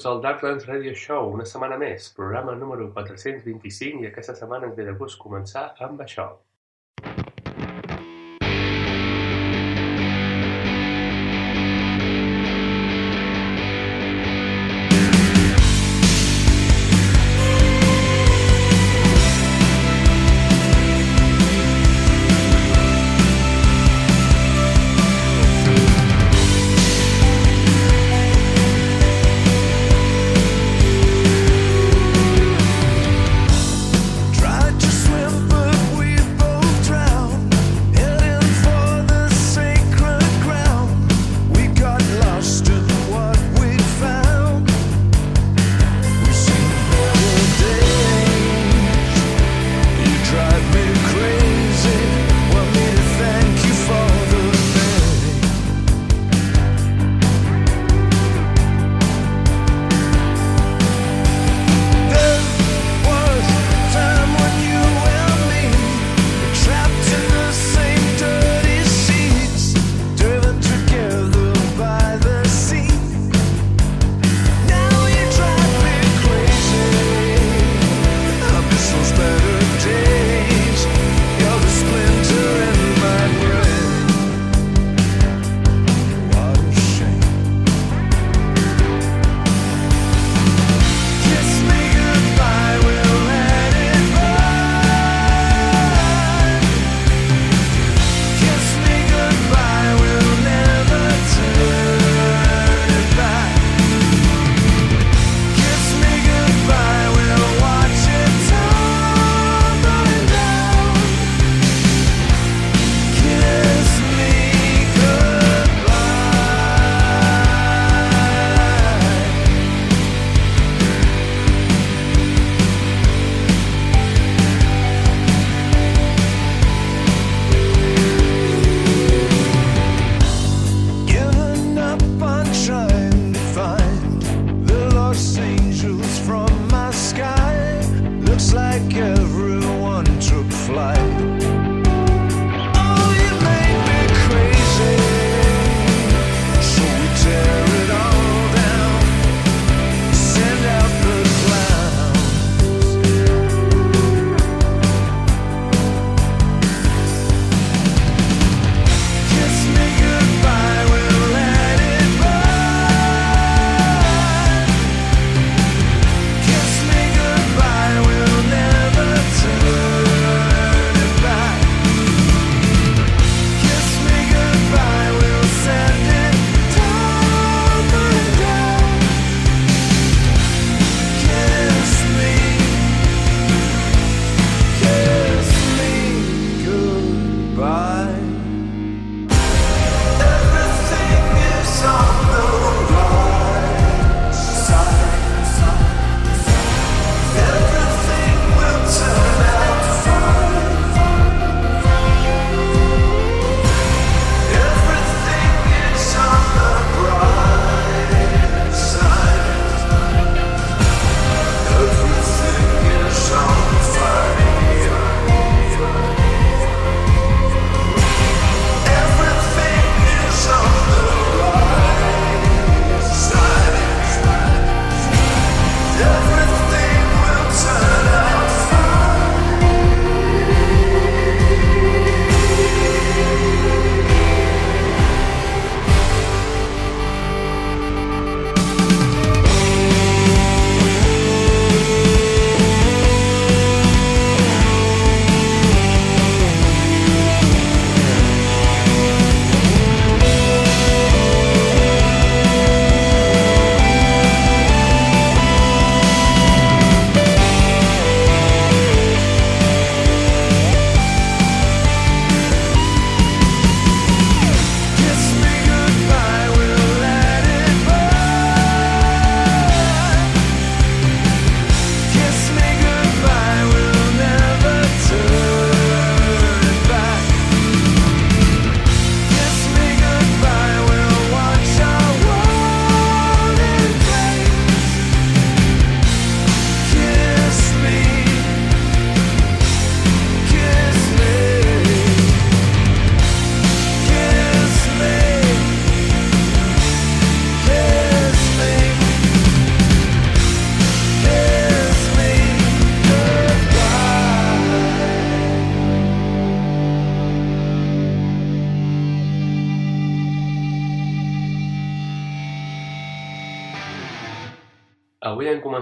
benvinguts al Darklands Radio Show, una setmana més, programa número 425 i aquesta setmana ens ve de gust començar amb això.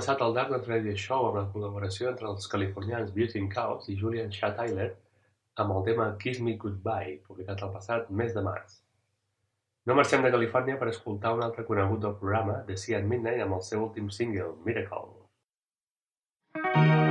Començat el Darkness Radio Show amb la col·laboració entre els californians and Chaos i Julian Shaw Tyler amb el tema Kiss Me Goodbye, publicat el passat mes de març. No marxem de Califòrnia per escoltar un altre conegut del programa, The Sea at Midnight, amb el seu últim single, Miracle. després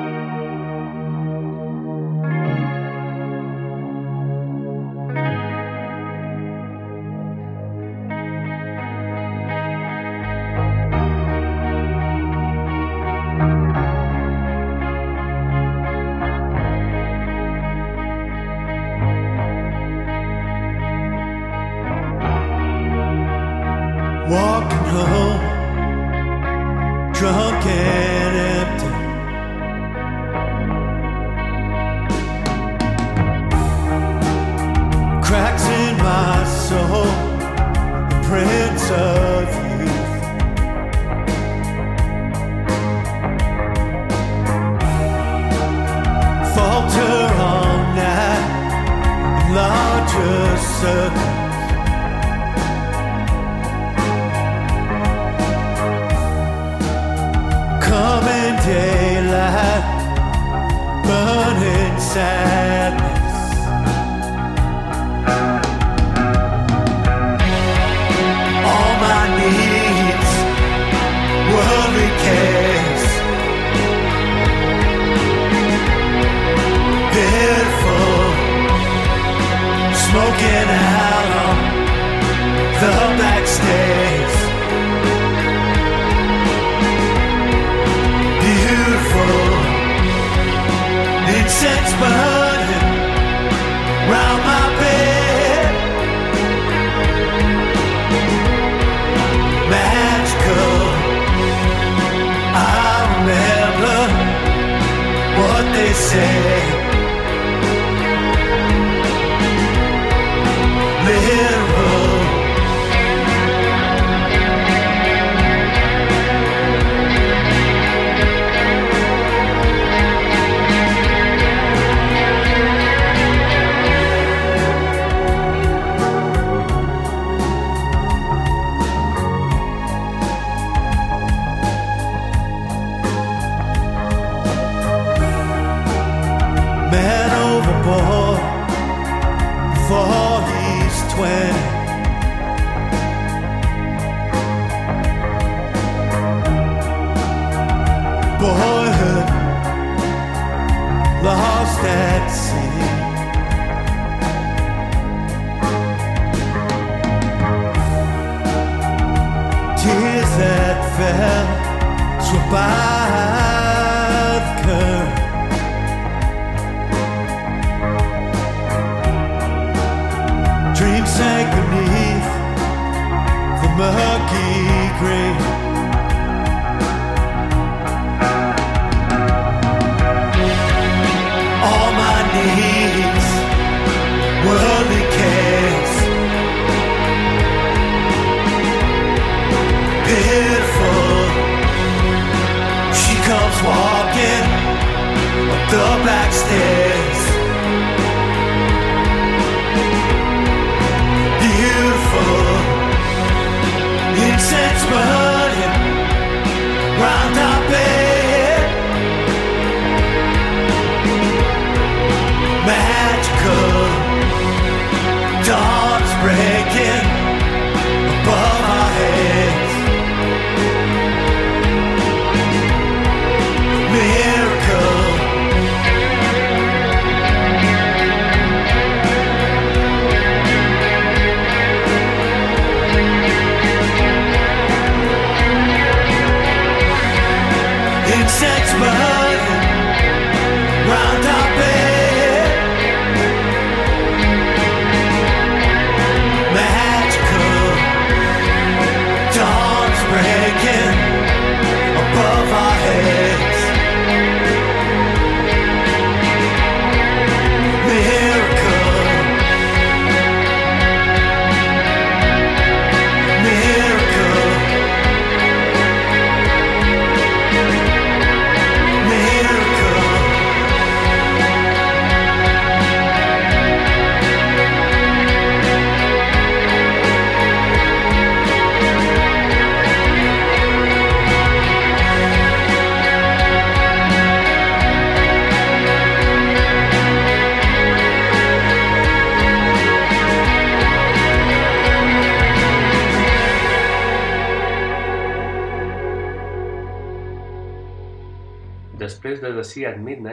drunk, drunken.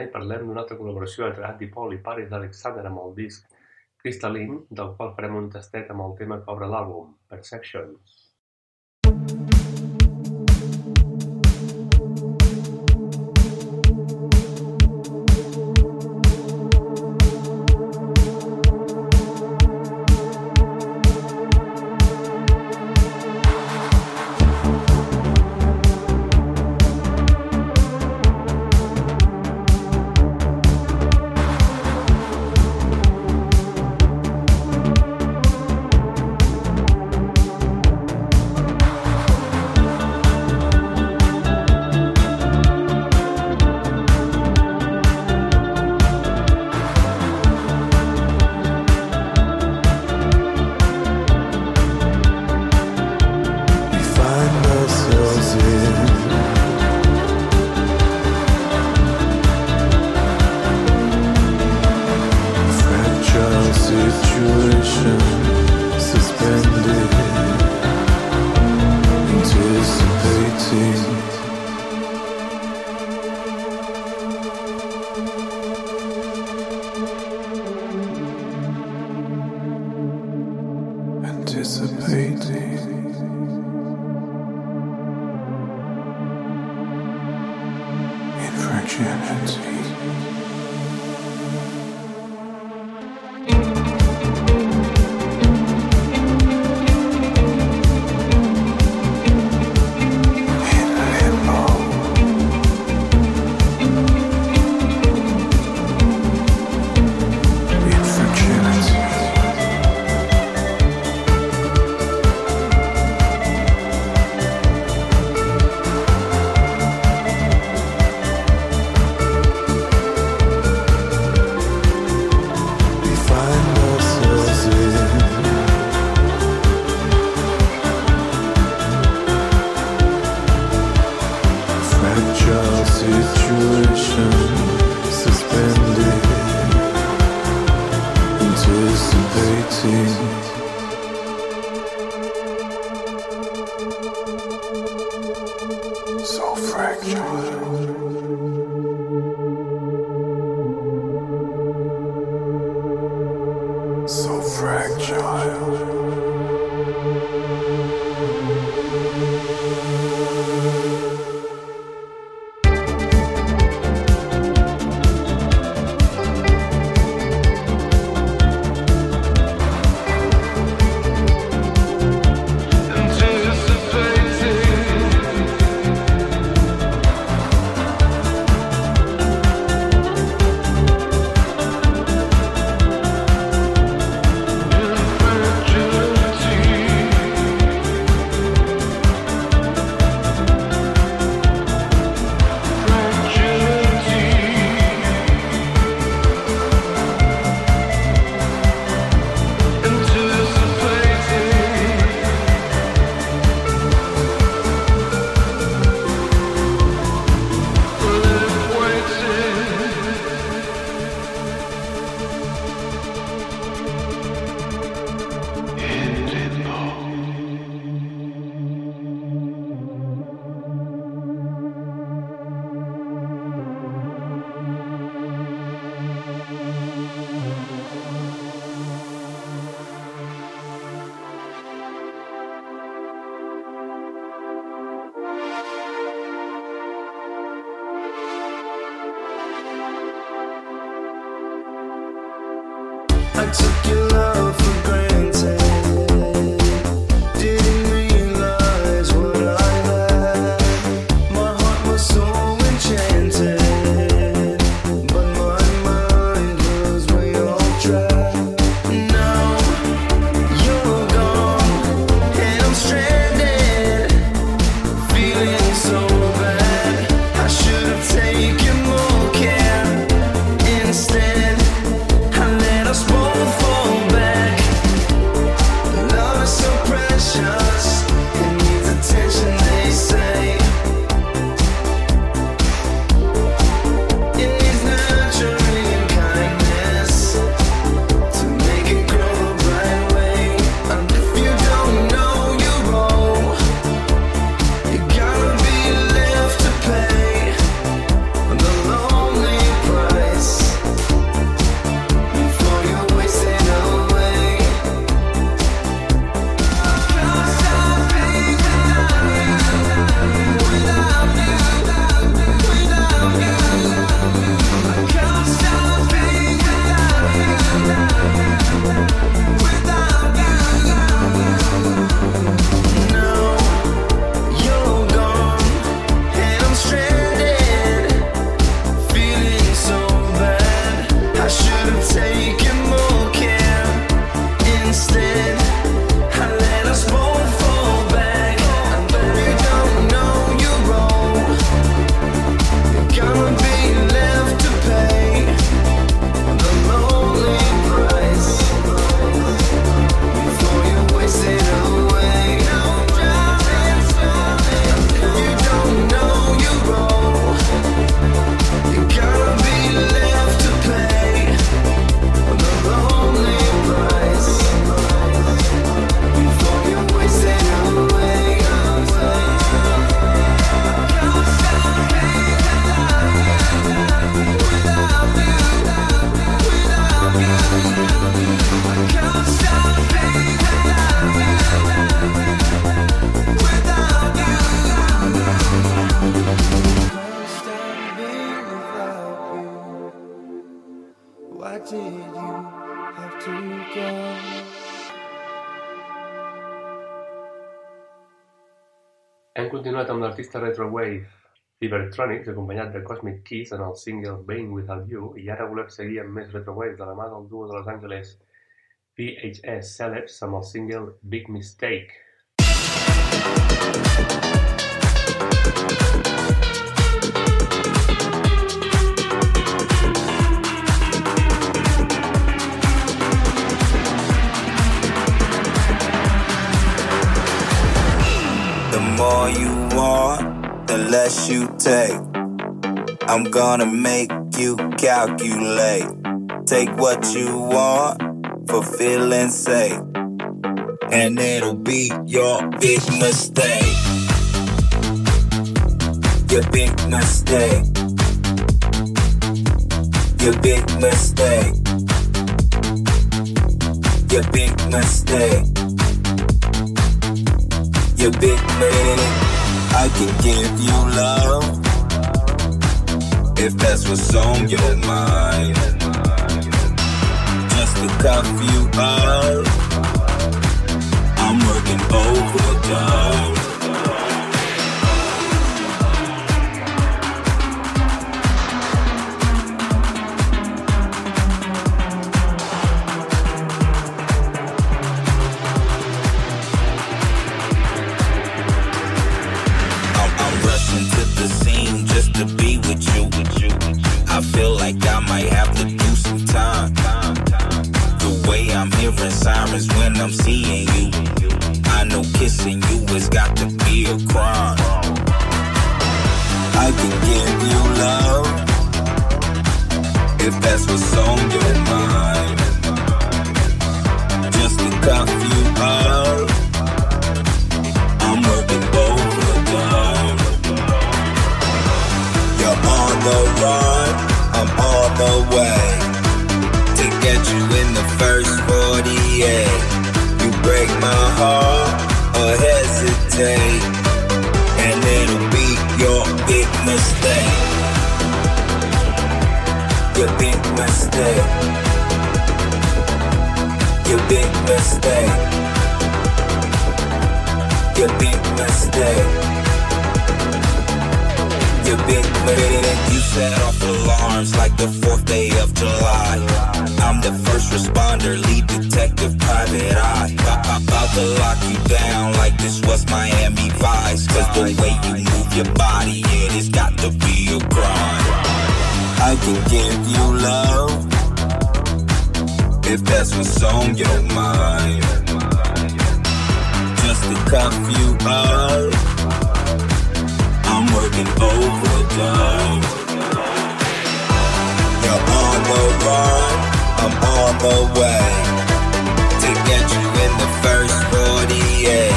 Midnight parlem d'una altra col·laboració entre Andy Paul i Paris Alexander amb el disc Crystalline, del qual farem un tastet amb el tema que obre l'àlbum, Perceptions. I l'artista retrowave Cybertronics, acompanyat de Cosmic Keys en el single Being Without You, i ara volem seguir amb més retrowave de la mà del duo de Los Angeles VHS Celebs amb el single Big Mistake. The more you want, the less you take. I'm gonna make you calculate. Take what you want for feeling's sake. And it'll be your big mistake. Your big mistake. Your big mistake. Your big mistake. Your big mistake. I can give you love if that's what's on your mind. Just to cuff you up, I'm working overtime. 48. You break my heart or hesitate, and it'll be your big mistake. Your big mistake. Your big mistake. Your big mistake. Your big mistake. You set off alarms like the 4th day of July. I'm the first responder, lead detective, private eye. I'm about to lock you down like this was Miami Vice. Cause the way you move your body, it has got to be a crime. I can give you love if that's what's on your mind just to cuff you up. Working overtime. You're on the run, I'm on the way to get you in the first 48.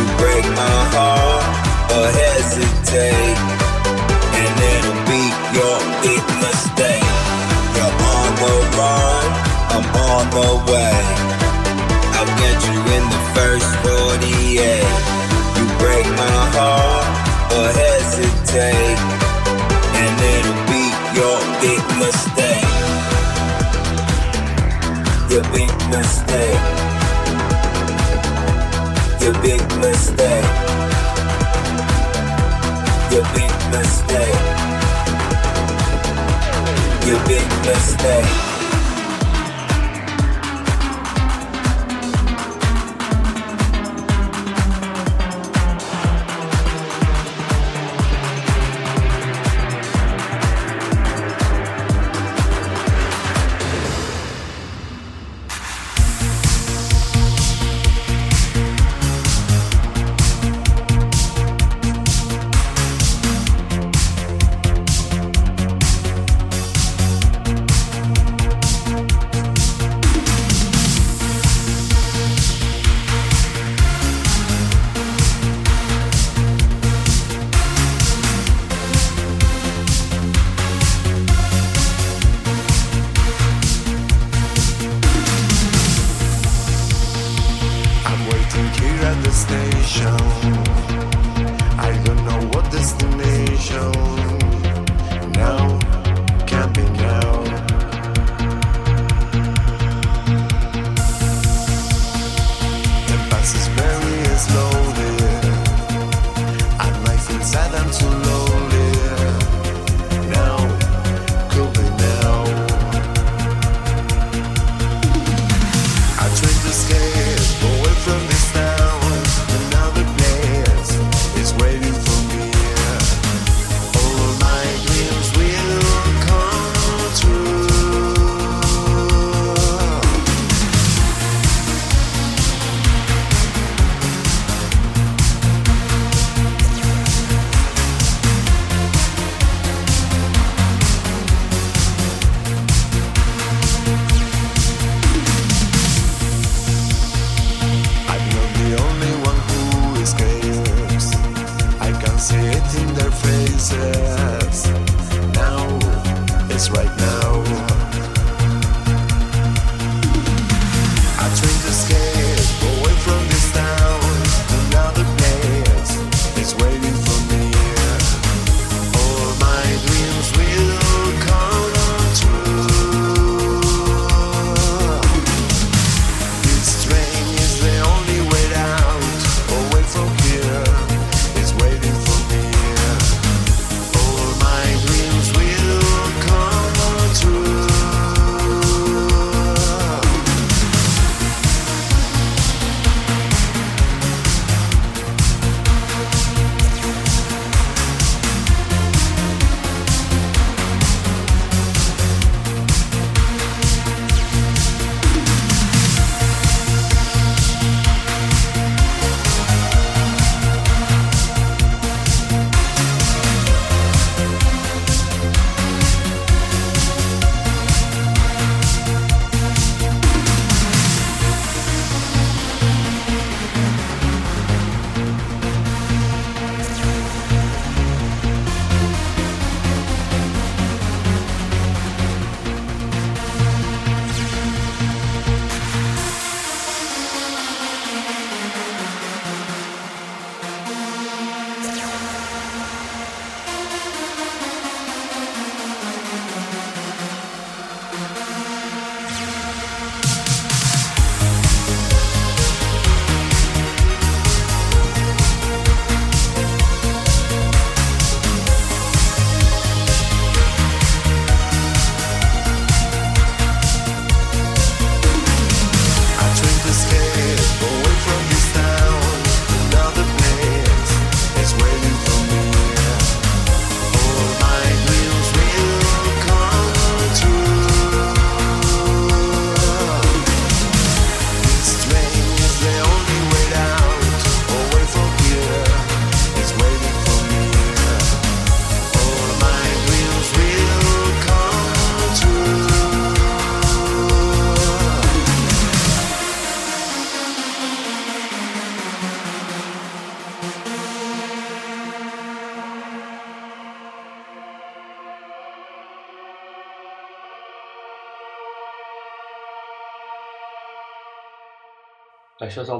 You break my heart or hesitate, and it'll be your big mistake. You're on the run, I'm on the way. I'll get you in the first 48. You break my heart or hesitate, and it'll be your big mistake. Your big mistake. Your big mistake. Your big mistake. Your big mistake.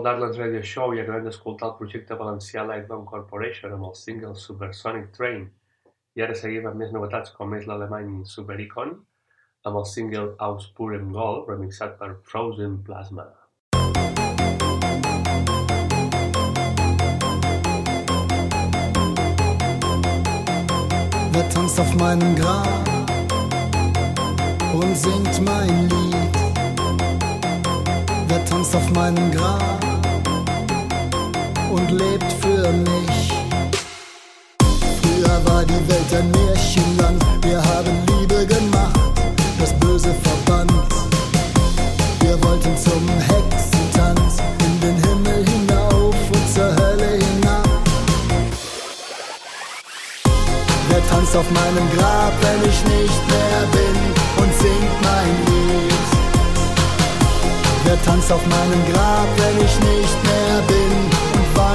Darklands Radio Show i acabem d'escoltar el projecte valencià Lightbound Corporation amb el single Supersonic Train. I ara seguim amb més novetats com és l'alemany Super Icon amb el single Aus Purem Gold remixat per Frozen Plasma. Wer tanzt auf meinem Grab und singt mein Lied? Wer tanzt auf meinem Grab und lebt für mich? Früher war die Welt ein Märchenland, wir haben Liebe gemacht, das Böse verbannt. Wir wollten zum Hexentanz in den Himmel hinauf und zur Hölle hinab. Wer tanzt auf meinem Grab, wenn ich nicht mehr bin und singt mein Lied? Wer tanzt auf meinem Grab, wenn ich nicht mehr bin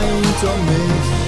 trying to make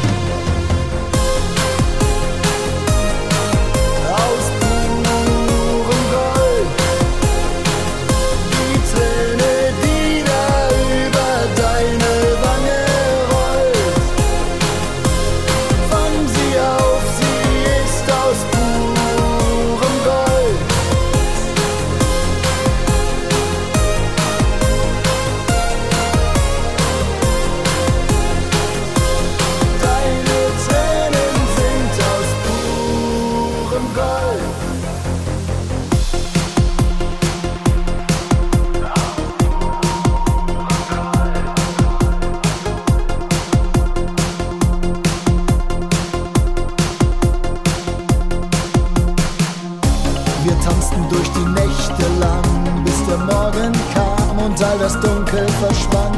Dunkel verschwand.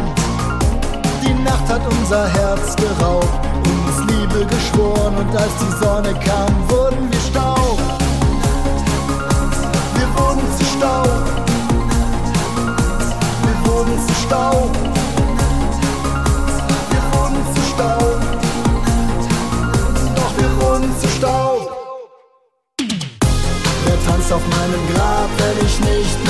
Die Nacht hat unser Herz geraubt, uns Liebe geschworen und als die Sonne kam, wurden wir Staub. Wir wurden zu Staub. Wir wurden zu Staub. Wir wurden zu Staub. Doch wir wurden zu Staub. Wer tanzt auf meinem Grab, wenn ich nicht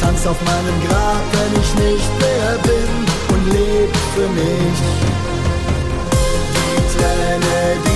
tanzt auf meinem Grab, wenn ich nicht mehr bin und lebt für mich? Die Träne, die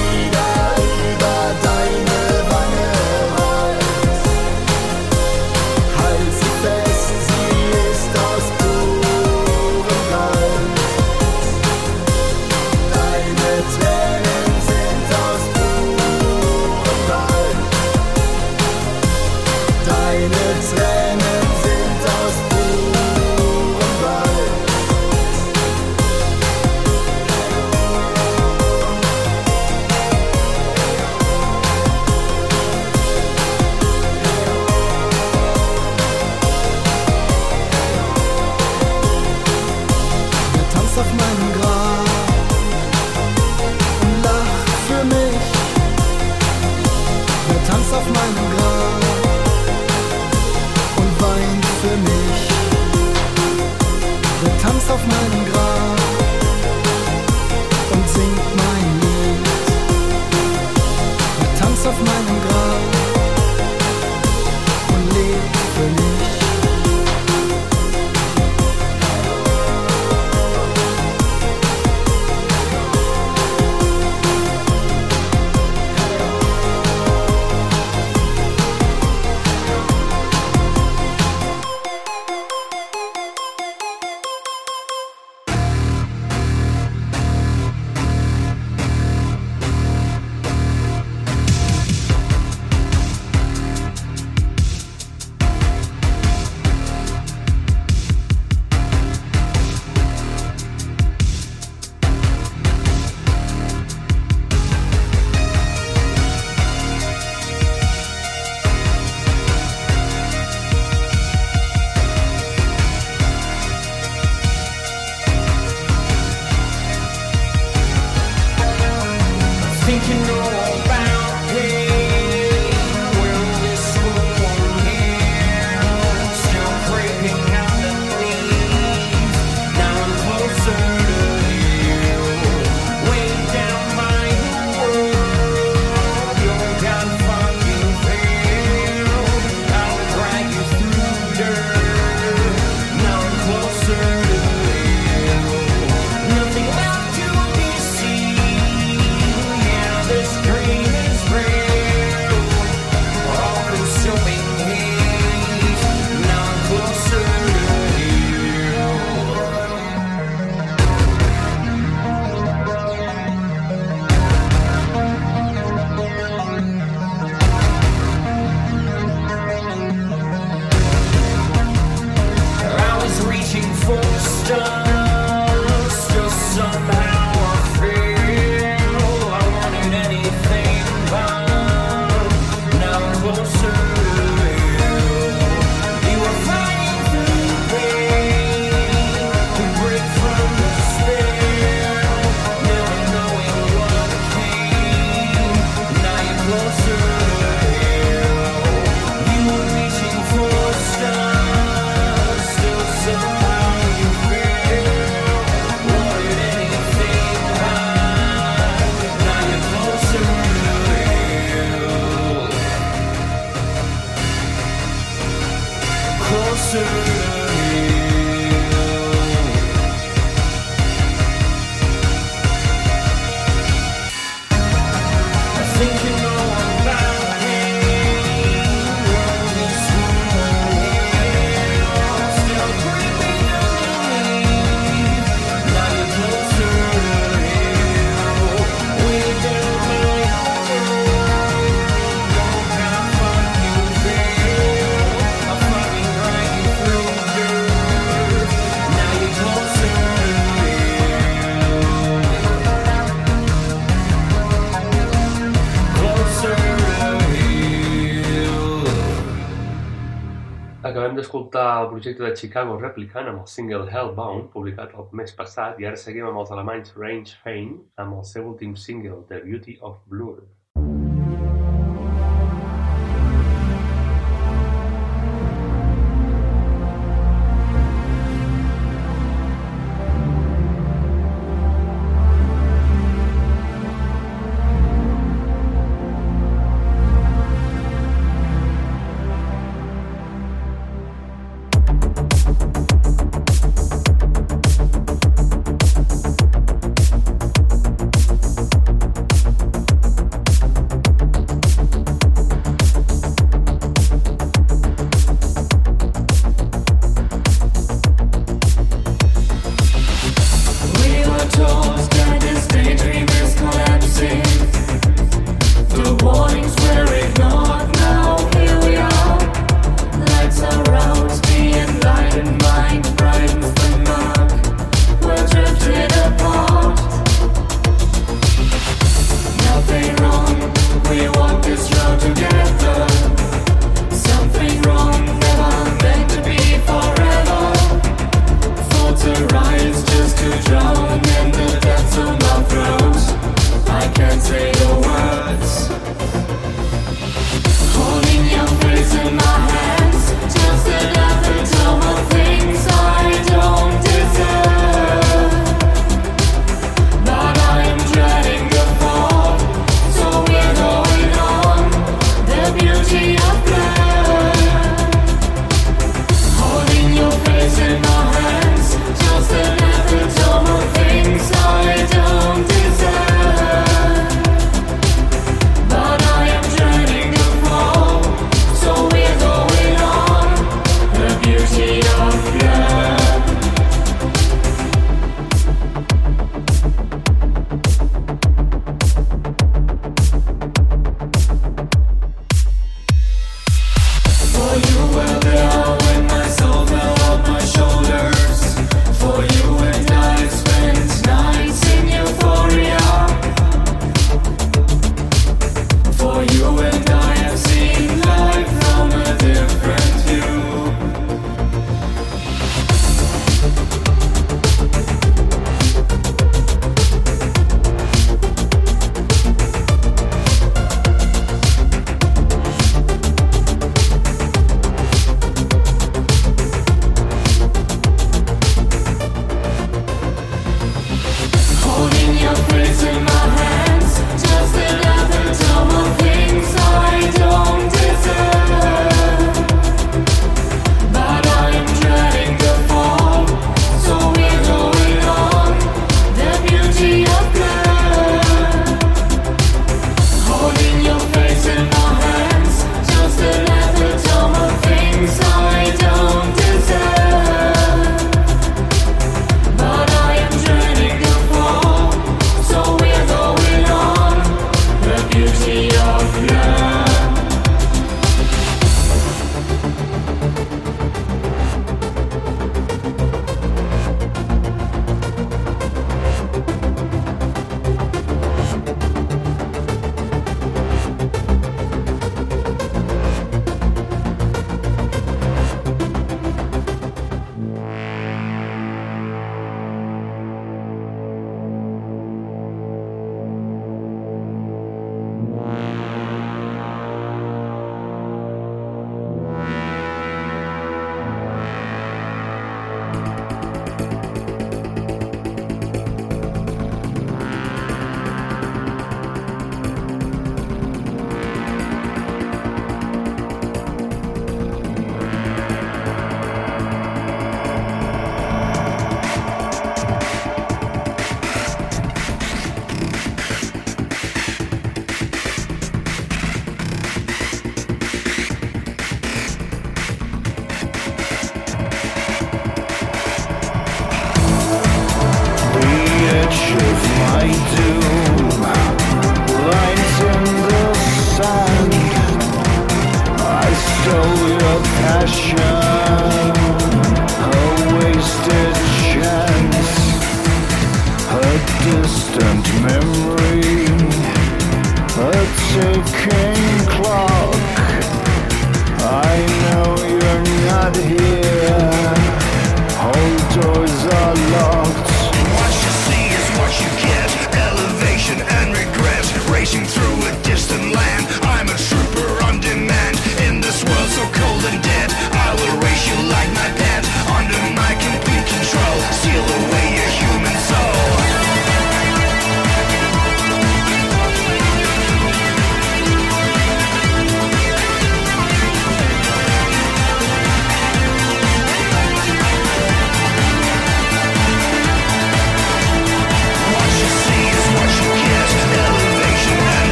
projecte de Chicago Replicant amb el single Hellbound, publicat el mes passat, i ara seguim amb els alemanys Range Fame amb el seu últim single, The Beauty of Blur.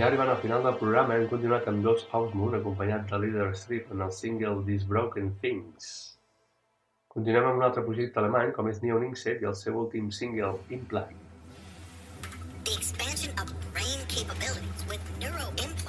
Ja arribant al final del programa hem continuat amb dos House Moon acompanyats de Leader Strip en el single These Broken Things. Continuem amb un altre projecte alemany com és Neon Inkset i el seu últim single Imply. the expansion of brain capabilities with neuroimplants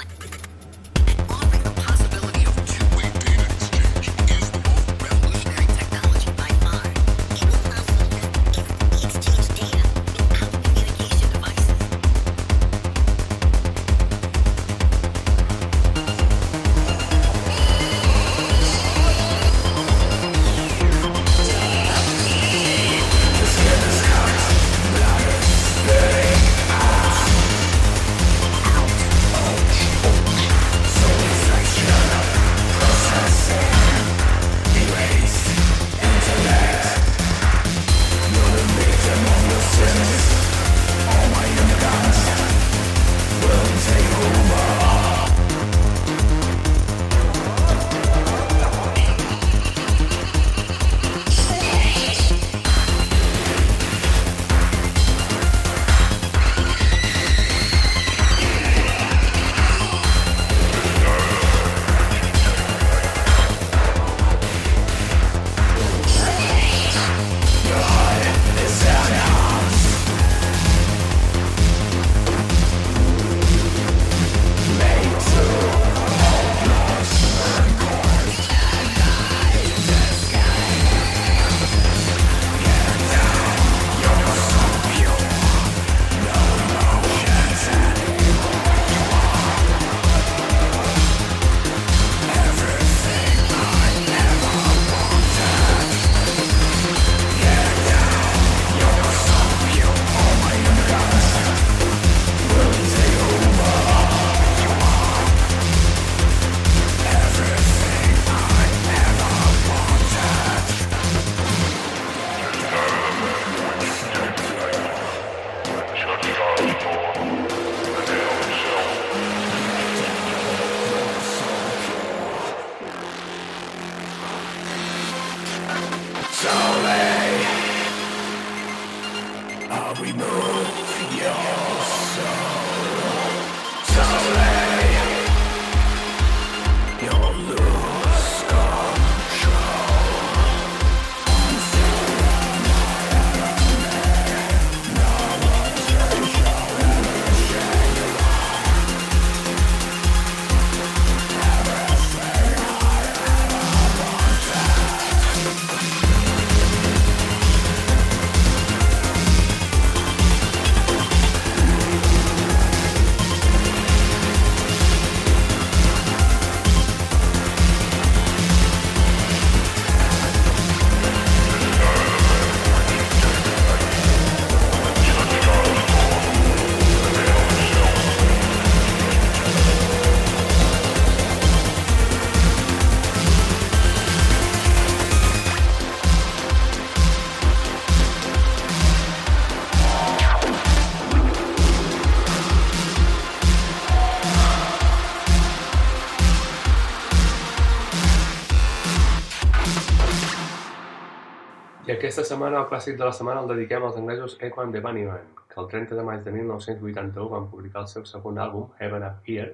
aquesta setmana el clàssic de la setmana el dediquem als anglesos Equan de Bunnyman, que el 30 de maig de 1981 van publicar el seu segon àlbum, Heaven Up Here,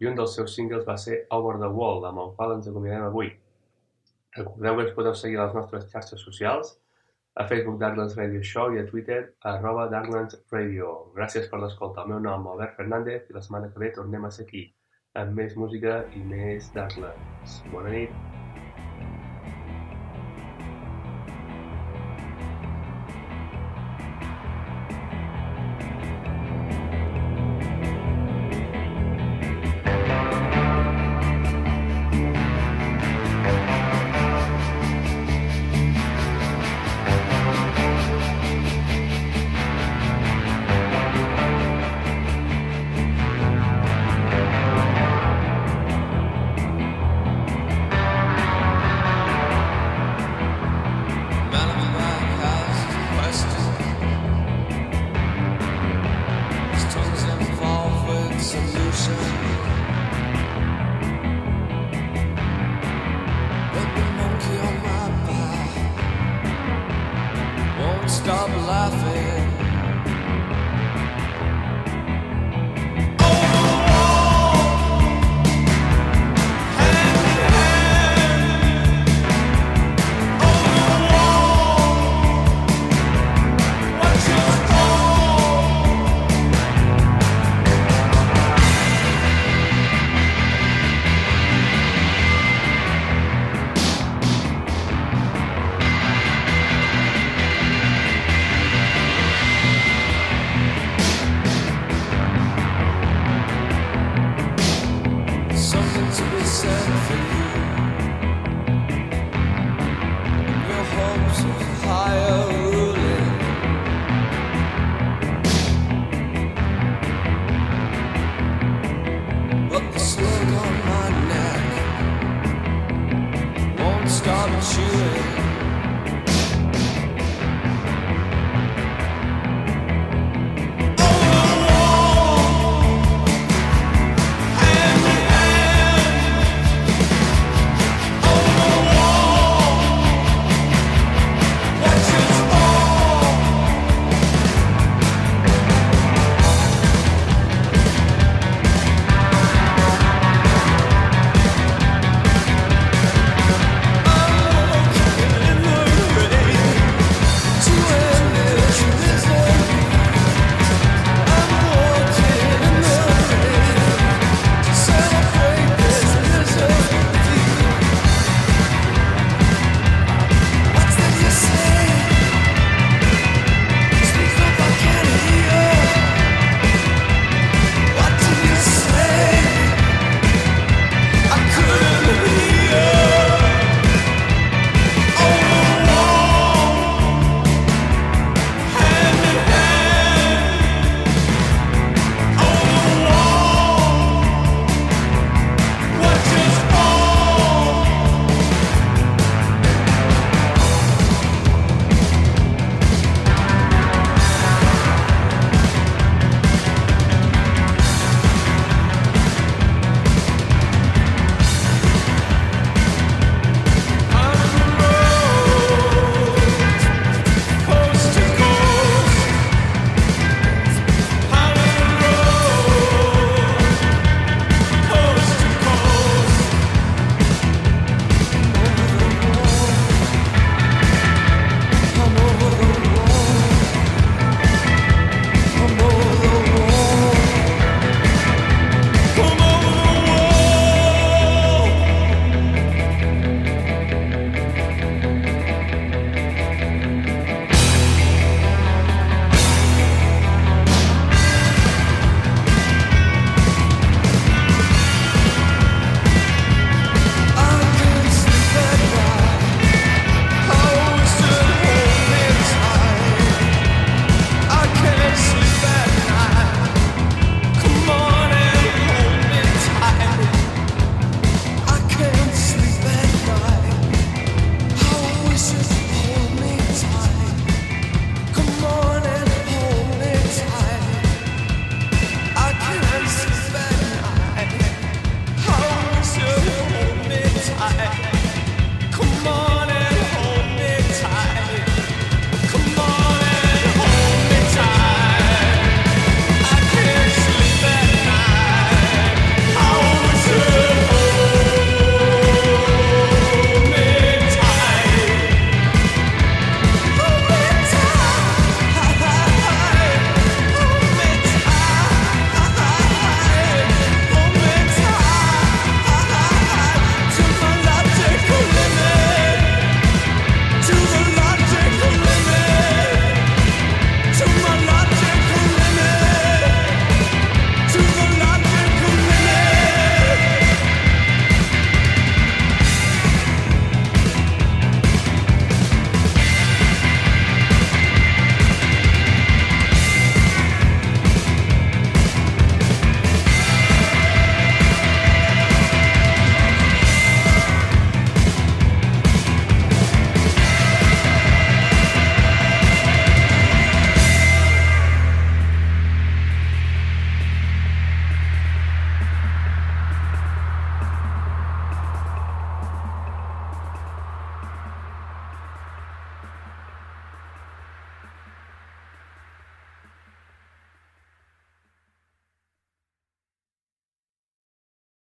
i un dels seus singles va ser Over the Wall, amb el qual ens acomiadem avui. Recordeu que ens podeu seguir a les nostres xarxes socials, a Facebook Darklands Radio Show i a Twitter arroba Darklands Radio. Gràcies per l'escolta. El meu nom, Albert Fernández, i la setmana que ve tornem a ser aquí, amb més música i més Darklands. Bona nit.